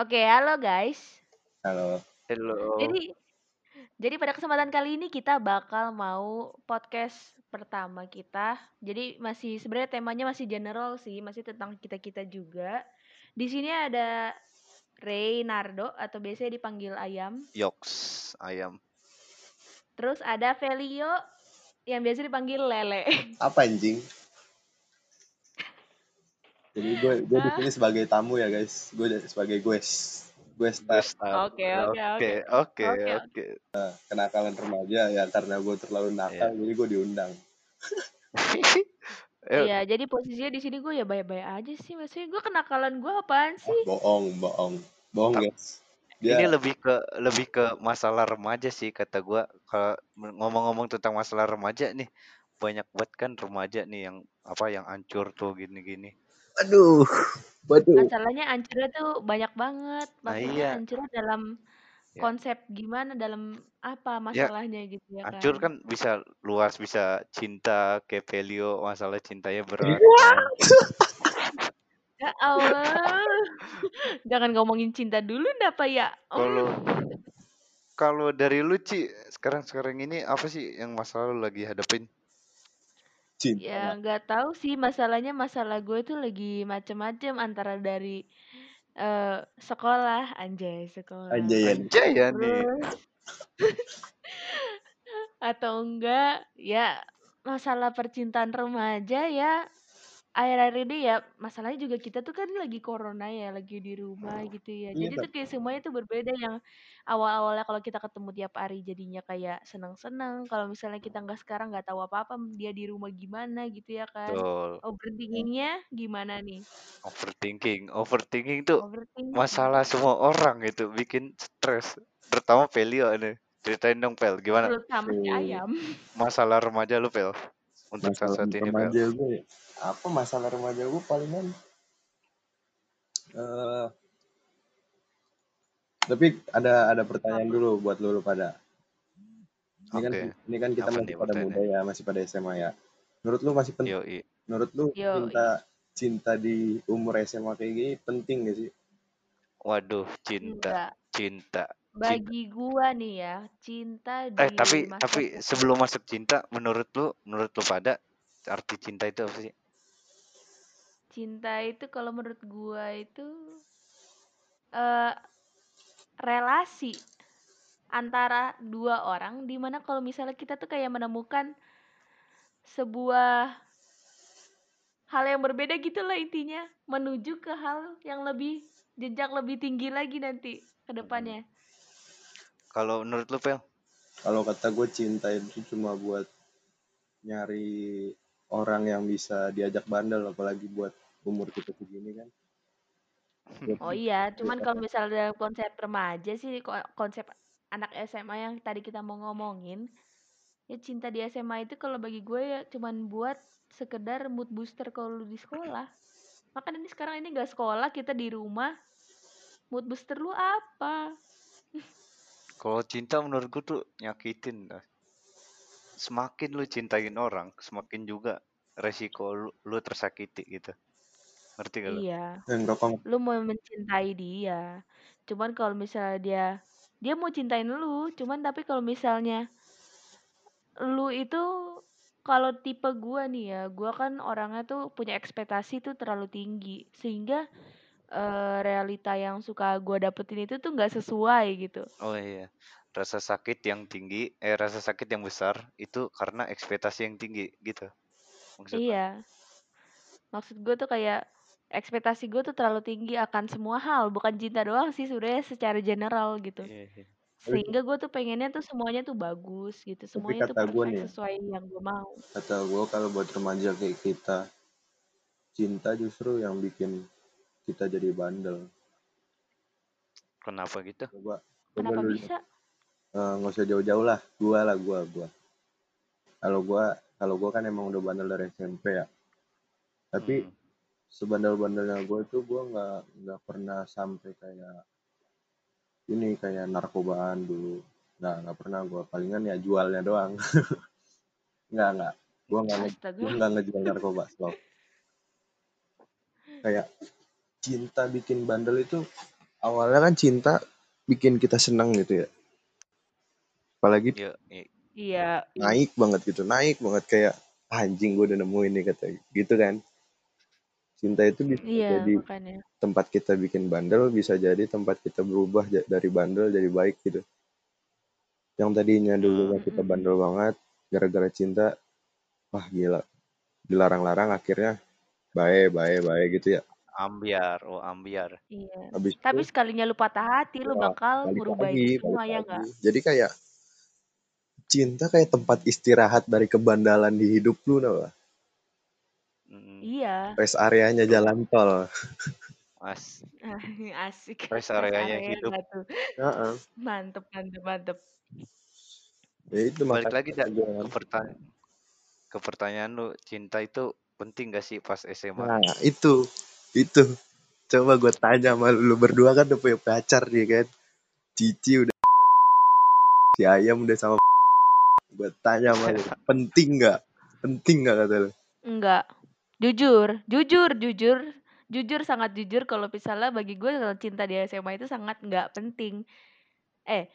Oke, halo guys. Halo. Halo. Jadi jadi pada kesempatan kali ini kita bakal mau podcast pertama kita. Jadi masih sebenarnya temanya masih general sih, masih tentang kita-kita juga. Di sini ada Reynardo atau biasanya dipanggil Ayam. Yoks, ayam. Terus ada Velio yang biasa dipanggil Lele. Apa anjing? Jadi gue gue di sini sebagai tamu ya guys. Gue sebagai gues. Gues Gue star start. Oke, oke, Oke, oke. oke, Oke, oke. kenakalan remaja ya karena gue terlalu nakal Iya. jadi gue diundang. Eh, Iya, jadi posisinya di sini gue ya baik-baik aja sih. Maksudnya gue kenakalan gue apaan sih? bohong, bohong. Bohong Ta- guys. ini Dia lebih ke lebih ke masalah remaja sih kata gua. Kalau ngomong-ngomong tentang masalah remaja nih, banyak banget kan remaja nih yang apa yang hancur tuh gini-gini. Aduh. Waduh. Masalahnya hancurnya tuh banyak banget. Nah Maksudnya iya, hancurnya dalam ya, konsep gimana, dalam apa ya masalahnya gitu ya kan. kan bisa luas, bisa cinta kayak Velio, masalah cintanya berat Iya. kan. Ya Allah. Jangan ngomongin cinta dulu apa ya? Kalau kalau dari lu Ci, sekarang-sekarang ini apa sih yang masalah lu lagi hadapin? Cinta Ya nggak tahu sih masalahnya masalah gue tuh lagi macem-macem antara dari eh sekolah, anjay sekolah. Anjay. Anjay ya nih. Terus atau enggak ya masalah percintaan remaja ya akhir-akhir ini ya masalahnya juga kita tuh kan lagi corona ya lagi di rumah gitu ya Iya jadi tuh kayak semuanya tuh berbeda yang awal-awalnya kalau kita ketemu tiap hari jadinya kayak seneng-seneng kalau misalnya kita nggak sekarang nggak tahu apa-apa dia di rumah gimana gitu ya kan Betul. overthinkingnya gimana nih Overthinking. Overthinking tuh overthinking masalah semua orang itu bikin stres. Terutama Velio nih. Ceritain dong Pel, gimana si ayam masalah remaja lu Pel? Untuk saat masalah saat ini remaja gue. Apa masalah remaja gue palingan eh tapi ada ada pertanyaan apa dulu buat lu, lu pada. Ini kan Oke. ini kan kita Apa masih pada muda ya, masih pada SMA ya. Menurut lu masih penting Yoi. menurut lu yo cinta cinta di umur SMA kayak gini penting gak sih? Waduh, cinta, enggak cinta, cinta. bagi gua nih ya cinta Eh di tapi masa tapi sebelum masuk cinta, menurut lu, menurut lu pada arti cinta itu apa sih? cinta itu kalau menurut gua itu eh relasi antara dua orang di mana kalau misalnya kita tuh kayak menemukan sebuah hal yang berbeda gitu lah intinya menuju ke hal yang lebih jenjang lebih tinggi lagi nanti ke Hmm. depannya Kalau menurut lu Pel? Kalau kata gue cinta itu cuma buat nyari orang yang bisa diajak bandel apalagi buat umur kita segini kan. Oh iya cuman apa? kalau misalnya dalam konsep remaja sih ko- konsep anak SMA yang tadi kita mau ngomongin ya cinta di SMA itu kalau bagi gue ya cuman buat sekedar mood booster kalau lu di sekolah makanya ini sekarang ini gak sekolah kita di rumah mood booster lu apa Kalau cinta menurut gua tuh nyakitin. dah. Semakin lu cintain orang, semakin juga resiko lu, lu tersakiti gitu. Ngerti gak lu? iya lu mau mencintai dia cuman kalau misalnya dia dia mau cintain lu cuman tapi kalau misalnya lu itu kalau tipe gua nih ya gua kan orangnya tuh punya ekspektasi tuh terlalu tinggi sehingga eh, realita yang suka gua dapetin itu tuh nggak sesuai gitu Oh iya. Rasa sakit yang tinggi, eh rasa sakit yang besar itu karena ekspektasi yang tinggi gitu. Maksud iya maksud gue tuh kayak ekspektasi gue tuh terlalu tinggi akan semua hal bukan cinta doang sih sebenarnya secara general gitu Iya, iya. sehingga gue tuh pengennya tuh semuanya tuh bagus gitu semuanya tuh gue perfect nih, sesuai yang gue mau kata gue kalau buat remaja kayak kita cinta justru yang bikin kita jadi bandel. Kenapa gitu? Coba coba kenapa lu bisa eh, nggak usah jauh-jauh lah, gua lah gua gua. Kalau gua kalau gua kan emang udah bandel dari SMP ya. Tapi Hmm. sebandel-bandelnya gue tuh gue nggak nggak pernah sampai kayak ini kayak narkobaan dulu nggak nggak pernah gue palingan ya jualnya doang nggak nggak gue nggak ngejual narkoba stop kayak cinta bikin bandel itu awalnya kan cinta bikin kita senang gitu ya apalagi Iya, iya. Iya. naik banget gitu naik banget kayak anjing gue udah nemuin nih kata gitu kan cinta itu bisa Iya, jadi makanya. tempat kita bikin bandel bisa jadi tempat kita berubah dari bandel jadi baik gitu yang tadinya dulu Hmm. kita Mm-mm. bandel banget gara-gara cinta wah gila dilarang-larang akhirnya baik baik baik gitu ya Ambiar, oh ambiar. Iya. habis Tapi itu sekalinya lu patah hati, lu ya, bakal lagi itu semua ya enggak? jadi kayak cinta kayak tempat istirahat dari kebandalan di hidup lu tau gak? Mm, Iya. rest areanya jalan tol Mas, Asik. rest areanya area hidup. tuh? Heeh. Mantep, mantep, mantep. ya itu Balik lagi ke pertanyaan ke pertanyaan lu, cinta itu penting gak sih pas SMA? nah itu itu coba gue tanya sama lu, lu berdua kan udah punya pacar nih kan Cici udah si ayam udah sama gue tanya sama lu penting nggak penting nggak kata lu Enggak. Jujur, jujur, jujur, jujur sangat jujur kalau misalnya bagi gue kalau cinta di SMA itu sangat nggak penting. Eh,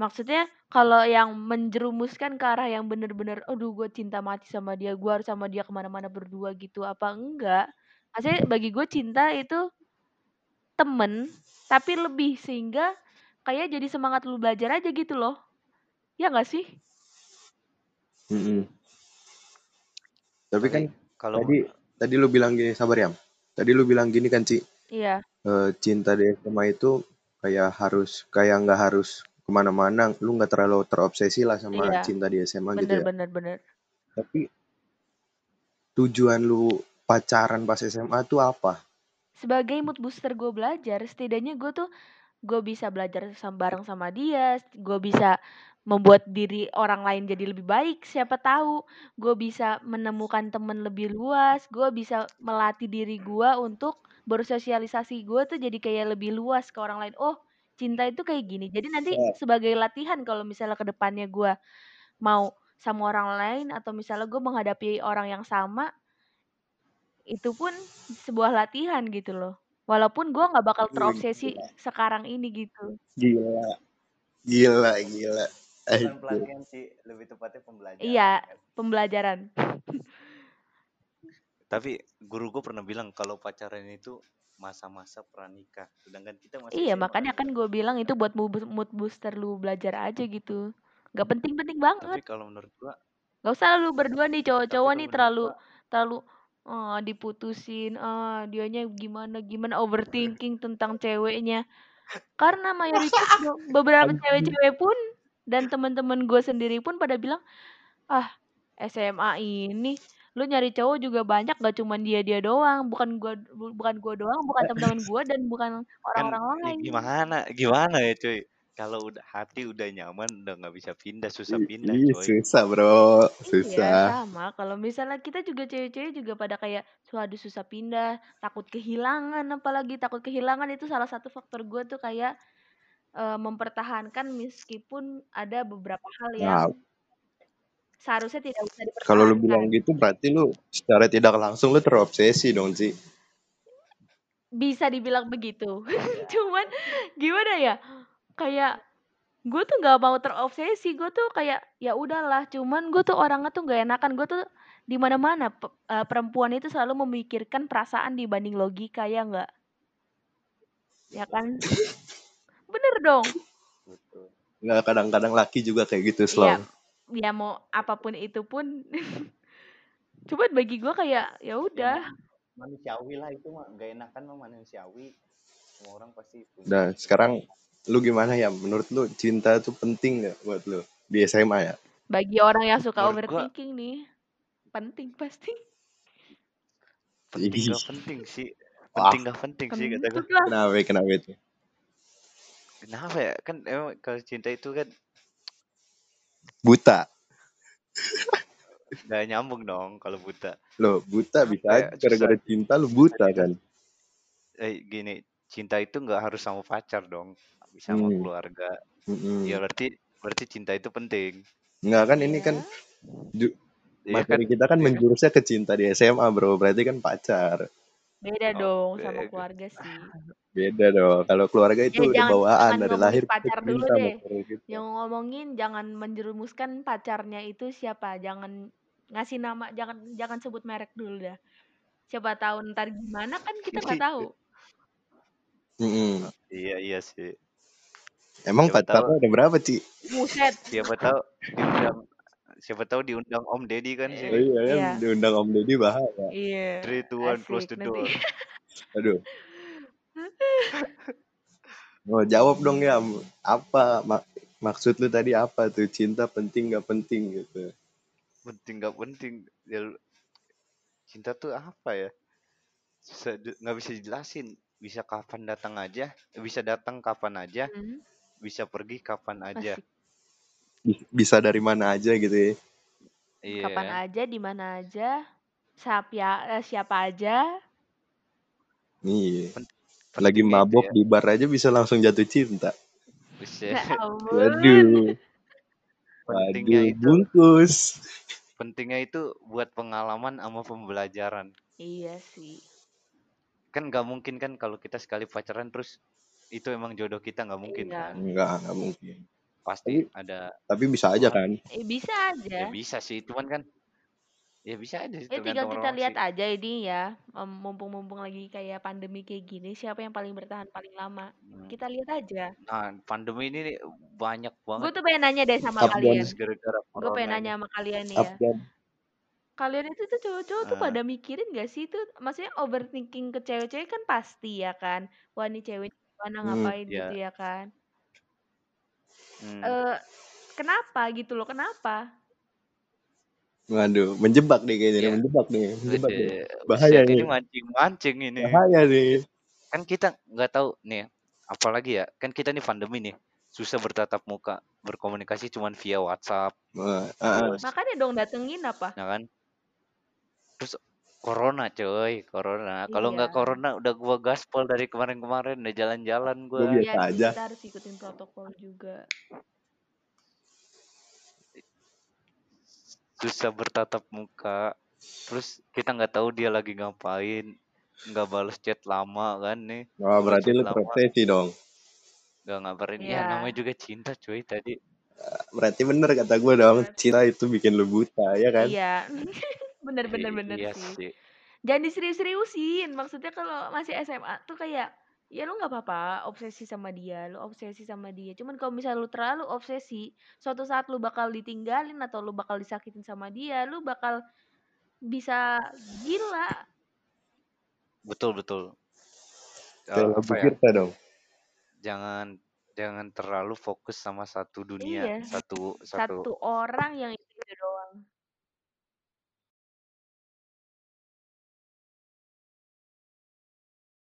maksudnya kalau yang menjerumuskan ke arah yang bener-bener, aduh gue cinta mati sama dia, gue harus sama dia ke mana-mana berdua gitu, apa enggak? Maksudnya bagi gue cinta itu temen, tapi lebih sehingga kayak jadi semangat lu belajar aja gitu loh. Ya nggak sih? Mm-mm. tapi kan kalau tadi tadi lu bilang gini sabar ya tadi lu bilang gini kan Ci Iya, eh, cinta di SMA itu kayak harus kayak nggak harus ke mana-mana lu nggak terlalu terobsesi lah sama iya. cinta di SMA gitu Bener, ya bener, bener. tapi tujuan lu pacaran pas SMA tuh apa Sebagai mood booster gue belajar, setidaknya gue tuh gue bisa belajar sama bareng sama dia, gue bisa membuat diri orang lain jadi lebih baik. Siapa tahu gue bisa menemukan temen lebih luas, gue bisa melatih diri gue untuk bersosialisasi gue tuh jadi kayak lebih luas ke orang lain. Oh, cinta itu kayak gini. Jadi nanti sebagai latihan kalau misalnya ke depannya gue mau sama orang lain atau misalnya gue menghadapi orang yang sama, itu pun sebuah latihan gitu loh. Walaupun gue nggak bakal Wih, terobsesi gila. sekarang ini gitu. gila gila gila bukan Anjir. pelatihan sih, lebih tepatnya pembelajaran. Iya, kan. pembelajaran. Tapi guru gue pernah bilang kalau pacaran itu masa-masa pranikah, sedangkan kita masih Iya, makanya kan gue bilang itu buat mood booster lu belajar aja gitu. Gak penting-penting Tapi banget. kalau menurut gua, Gak usah lu berdua nih tapi cowok-cowok nih terlalu gua, terlalu eh, diputusin, ah dianya gimana gimana overthinking tentang ceweknya. Karena mayoritas be- beberapa cewek-cewek pun dan teman-teman gue sendiri pun pada bilang, ah SMA ini lu nyari cowok juga banyak gak cuman dia dia doang bukan gua bu- bukan gua doang bukan teman-teman gua dan bukan kan orang-orang ya lain gimana, gimana ya cuy? Kalau udah hati udah nyaman, udah nggak bisa pindah, susah pindah ih, coy. susah bro. Iya susah. sama. Kalau misalnya kita juga cewek-cewek juga pada kayak suatu susah pindah takut kehilangan apalagi takut kehilangan. Itu salah satu faktor gua tuh kayak eh, mempertahankan meskipun ada beberapa hal yang nah seharusnya tidak bisa kalau lu bilang dipertahankan gitu berarti lu secara tidak langsung lu terobsesi dong sih bisa dibilang begitu. Cuman gimana ya kayak gue tuh nggak mau terobsesi gue tuh kayak ya udahlah cuman gue tuh orangnya tuh nggak enakan. Gue tuh di mana mana perempuan itu selalu memikirkan perasaan dibanding logika ya nggak? Ya kan? Bener dong. Betul. nggak kadang-kadang laki juga kayak gitu ya slow ya mau apa pun itu pun. Cuman bagi gue kayak ya Ya udah. ma- manusiawi lah itu mah, nggak enakan mah manusiawi. Semua orang pasti punya. Nah, sekarang lu gimana ya? Menurut lu cinta itu penting nggak buat lu di SMA ya? bagi orang yang suka Menurut gua overthinking nih penting pasti penting gak penting sih, penting gak penting sih kata gue. kenapa kenapa itu? Kenapa ya? Kan emang kalau cinta itu kan Buta. gak nyambung dong kalau buta. Lo buta bisa ya? Gara-gara cinta lu buta kan? eh gini, cinta itu nggak harus sama pacar dong, sama Hmm. keluarga. mm-mm. Ya berarti berarti cinta itu penting. Nggak kan ini kan iya ju- kan? materi kita kan Iya kan? menjurusnya ke cinta di SMA bro. Berarti kan pacar. Beda Oh, dong sama keluarga sih. Beda dong. Kalau keluarga itu Ya jangan bawaan jangan dari lahir kita pacar dulu deh. kita. Yang ngomongin jangan menjerumuskan pacarnya itu siapa. Jangan ngasih nama, jangan jangan sebut merek dulu dah. Siapa tahu ntar gimana kan kita nggak tahu. Mm-mm. Iya iya sih. Emang Siapa tahu ada berapa, Ci? Buset. siapa tahu diundang siapa tahu diundang Om Deddy kan Oh, sih. iya kan Iya. diundang Om Deddy bahaya. Iya. Three, two, one, close Asik the nanti. door. Aduh. Oh, jawab dong ya. Apa mak- maksud lu tadi apa tuh? Cinta penting gak penting gitu. Penting gak penting. Ya, cinta tuh apa ya? Susah nggak bisa dijelasin. Bisa kapan datang aja, bisa datang kapan aja, Hmm, bisa pergi kapan aja. asik. Bisa dari mana aja gitu ya. Iya. Kapan aja, di mana aja, siapa eh, siapa aja. Nih, Pen- lagi mabok ya. di bar aja bisa langsung jatuh cinta. Buset. Ya. Waduh. Pentingnya Waduh, itu bungkus. pentingnya itu buat pengalaman sama pembelajaran. Iya sih. Kan nggak mungkin kan kalau kita sekali pacaran terus itu emang jodoh kita nggak mungkin Iya. kan. Enggak, enggak mungkin. Pasti ada Tapi bisa aja kan. Eh bisa ya aja. bisa sih, cuman kan ya bisa aja sih Eh tinggal kita lihat sih. aja ini ya, mumpung-mumpung lagi kayak pandemi kayak gini, siapa yang paling bertahan paling lama. Hmm. Kita lihat aja. Nah, pandemi ini nih banyak Gue banget tuh pengen nanya deh sama Up kalian. Gue pengen nanya sama kalian nih ya. down. Kalian itu tuh cowok-cowok tuh Eh, pada mikirin gak sih tuh, maksudnya overthinking ke cewek-cewek kan pasti ya kan. Wah cewek mana Hmm. ngapain ya, gitu ya kan. hmm, Eh kenapa gitu loh, kenapa? Waduh, menjebak deh kayaknya nih, ya, menjebak nih, menjebak nih. Bahaya buset, ini nih, mancing-mancing ini. bahaya nih. Kan kita nggak tahu nih, apalagi ya, kan kita nih pandemi nih, susah bertatap muka, berkomunikasi cuman via WhatsApp, Wah, ah. terus, Makanya dong datengin apa? ya kan, terus corona coy, corona. Kalau Iya. nggak corona udah gua gaspol dari kemarin-kemarin, udah jalan-jalan Gue gua. biasa Iya sih, aja. kita harus ikutin protokol juga. susah bertatap muka terus kita nggak tahu dia lagi ngapain nggak balas chat lama kan nih Wah, balas berarti chat lu lama terobsesi dong. nggak ngabarin ya Iya. namanya juga cinta cuy tadi Berarti bener kata gue dong, Berarti- cinta itu bikin lu buta, ya kan? Iya. bener bener bener iya sih. sih Jangan diserius-seriusin. Maksudnya kalau masih SMA tuh kayak ya lu nggak apa-apa obsesi sama dia, lu obsesi sama dia. Cuman kalau misalnya lu terlalu obsesi, suatu saat lu bakal ditinggalin atau lu bakal disakitin sama dia, lu bakal bisa gila. betul betul apa ya dong. jangan jangan terlalu fokus sama satu dunia Iya. satu satu Satu orang yang